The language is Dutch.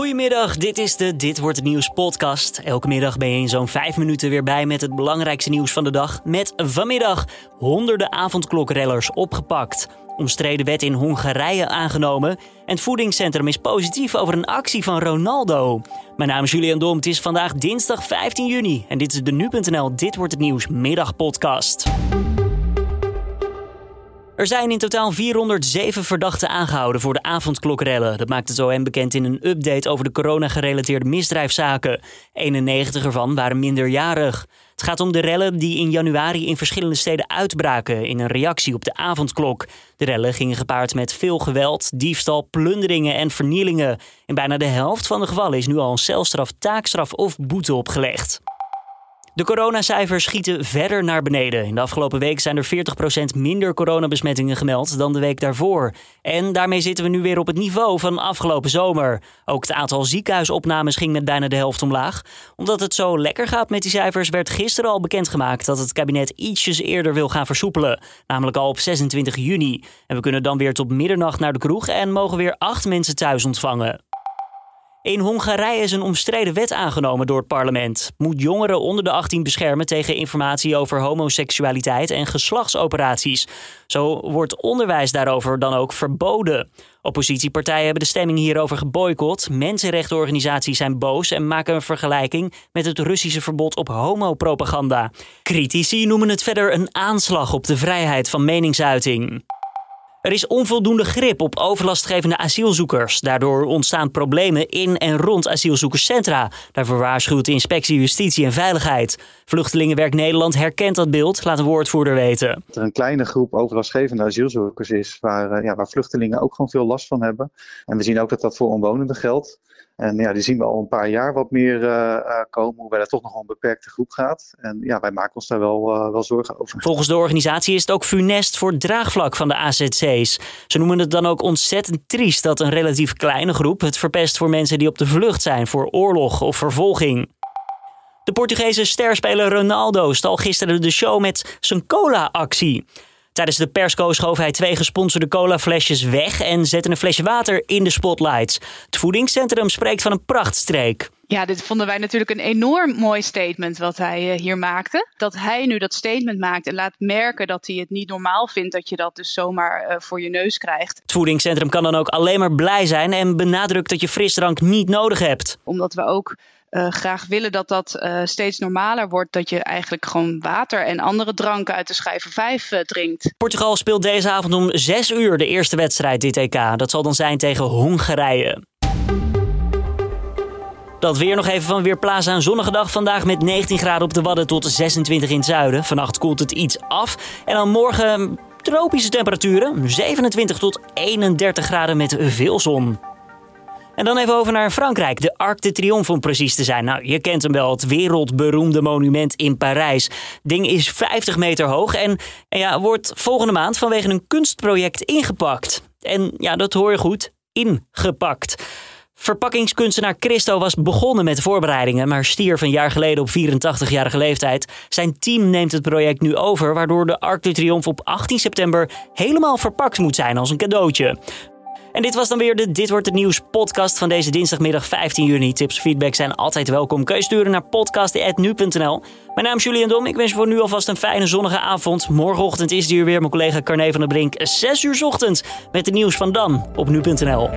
Goedemiddag, dit is de Dit wordt het nieuws podcast. Elke middag ben je in zo'n vijf minuten weer bij met het belangrijkste nieuws van de dag. Met vanmiddag honderden avondklokrellers opgepakt. Omstreden wet in Hongarije aangenomen. En het voedingscentrum is positief over een actie van Ronaldo. Mijn naam is Julian Dom, het is vandaag dinsdag 15 juni. En dit is de Nu.nl Dit wordt het nieuws middagpodcast. Er zijn in totaal 407 verdachten aangehouden voor de avondklokrellen. Dat maakt het OM bekend in een update over de corona-gerelateerde misdrijfzaken. 91 ervan waren minderjarig. Het gaat om de rellen die in januari in verschillende steden uitbraken in een reactie op de avondklok. De rellen gingen gepaard met veel geweld, diefstal, plunderingen en vernielingen. In bijna de helft van de gevallen is nu al een celstraf, taakstraf of boete opgelegd. De coronacijfers schieten verder naar beneden. In de afgelopen week zijn er 40% minder coronabesmettingen gemeld dan de week daarvoor. En daarmee zitten we nu weer op het niveau van afgelopen zomer. Ook het aantal ziekenhuisopnames ging met bijna de helft omlaag. Omdat het zo lekker gaat met die cijfers, werd gisteren al bekendgemaakt dat het kabinet ietsjes eerder wil gaan versoepelen. Namelijk al op 26 juni. En we kunnen dan weer tot middernacht naar de kroeg en mogen weer acht mensen thuis ontvangen. In Hongarije is een omstreden wet aangenomen door het parlement. Moet jongeren onder de 18 beschermen tegen informatie over homoseksualiteit en geslachtsoperaties. Zo wordt onderwijs daarover dan ook verboden. Oppositiepartijen hebben de stemming hierover geboycott. Mensenrechtenorganisaties zijn boos en maken een vergelijking met het Russische verbod op homopropaganda. Critici noemen het verder een aanslag op de vrijheid van meningsuiting. Er is onvoldoende grip op overlastgevende asielzoekers. Daardoor ontstaan problemen in en rond asielzoekerscentra. Daarvoor waarschuwt de inspectie Justitie en Veiligheid. Vluchtelingenwerk Nederland herkent dat beeld, laat een woordvoerder weten. Dat er een kleine groep overlastgevende asielzoekers is waar, eh, ja, waar vluchtelingen ook gewoon veel last van hebben. En we zien ook dat dat voor omwonenden geldt. En ja, die zien we al een paar jaar wat meer uh, komen, hoewel het toch nog een beperkte groep gaat. En ja, wij maken ons daar wel, uh, wel zorgen over. Volgens de organisatie is het ook funest voor het draagvlak van de AZC's. Ze noemen het dan ook ontzettend triest dat een relatief kleine groep het verpest voor mensen die op de vlucht zijn voor oorlog of vervolging. De Portugese sterspeler Ronaldo stal gisteren de show met zijn cola-actie. Tijdens de persco schoof hij twee gesponsorde colaflesjes weg en zette een flesje water in de spotlights. Het voedingscentrum spreekt van een prachtstreek. Ja, dit vonden wij natuurlijk een enorm mooi statement wat hij hier maakte. Dat hij nu dat statement maakt en laat merken dat hij het niet normaal vindt dat je dat dus zomaar uh, voor je neus krijgt. Het voedingscentrum kan dan ook alleen maar blij zijn en benadrukt dat je frisdrank niet nodig hebt. Omdat we ook uh, graag willen dat dat uh, steeds normaler wordt. Dat je eigenlijk gewoon water en andere dranken uit de schijver 5 uh, drinkt. Portugal speelt deze avond om 6 uur de eerste wedstrijd dit EK. Dat zal dan zijn tegen Hongarije. Dat weer nog even van Weerplaza. Een zonnige dag vandaag met 19 graden op de Wadden tot 26 in het zuiden. Vannacht koelt het iets af. En dan morgen tropische temperaturen. 27 tot 31 graden met veel zon. En dan even over naar Frankrijk, de Arc de Triomphe om precies te zijn. Nou, je kent hem wel, het wereldberoemde monument in Parijs. Ding is 50 meter hoog en, ja, wordt volgende maand vanwege een kunstproject ingepakt. En ja, dat hoor je goed, ingepakt. Verpakkingskunstenaar Christo was begonnen met voorbereidingen, maar stierf een jaar geleden op 84-jarige leeftijd. Zijn team neemt het project nu over, waardoor de Arc de Triomphe op 18 september helemaal verpakt moet zijn als een cadeautje. En dit was dan weer de Dit wordt het nieuws podcast van deze dinsdagmiddag 15 juni. Tips feedback zijn altijd welkom. Kun je sturen naar podcast.nu.nl. Mijn naam is Julian Dom. Ik wens je voor nu alvast een fijne zonnige avond. Morgenochtend is hier weer mijn collega Carne van der Brink. 6 uur ochtend met het nieuws van dan op nu.nl.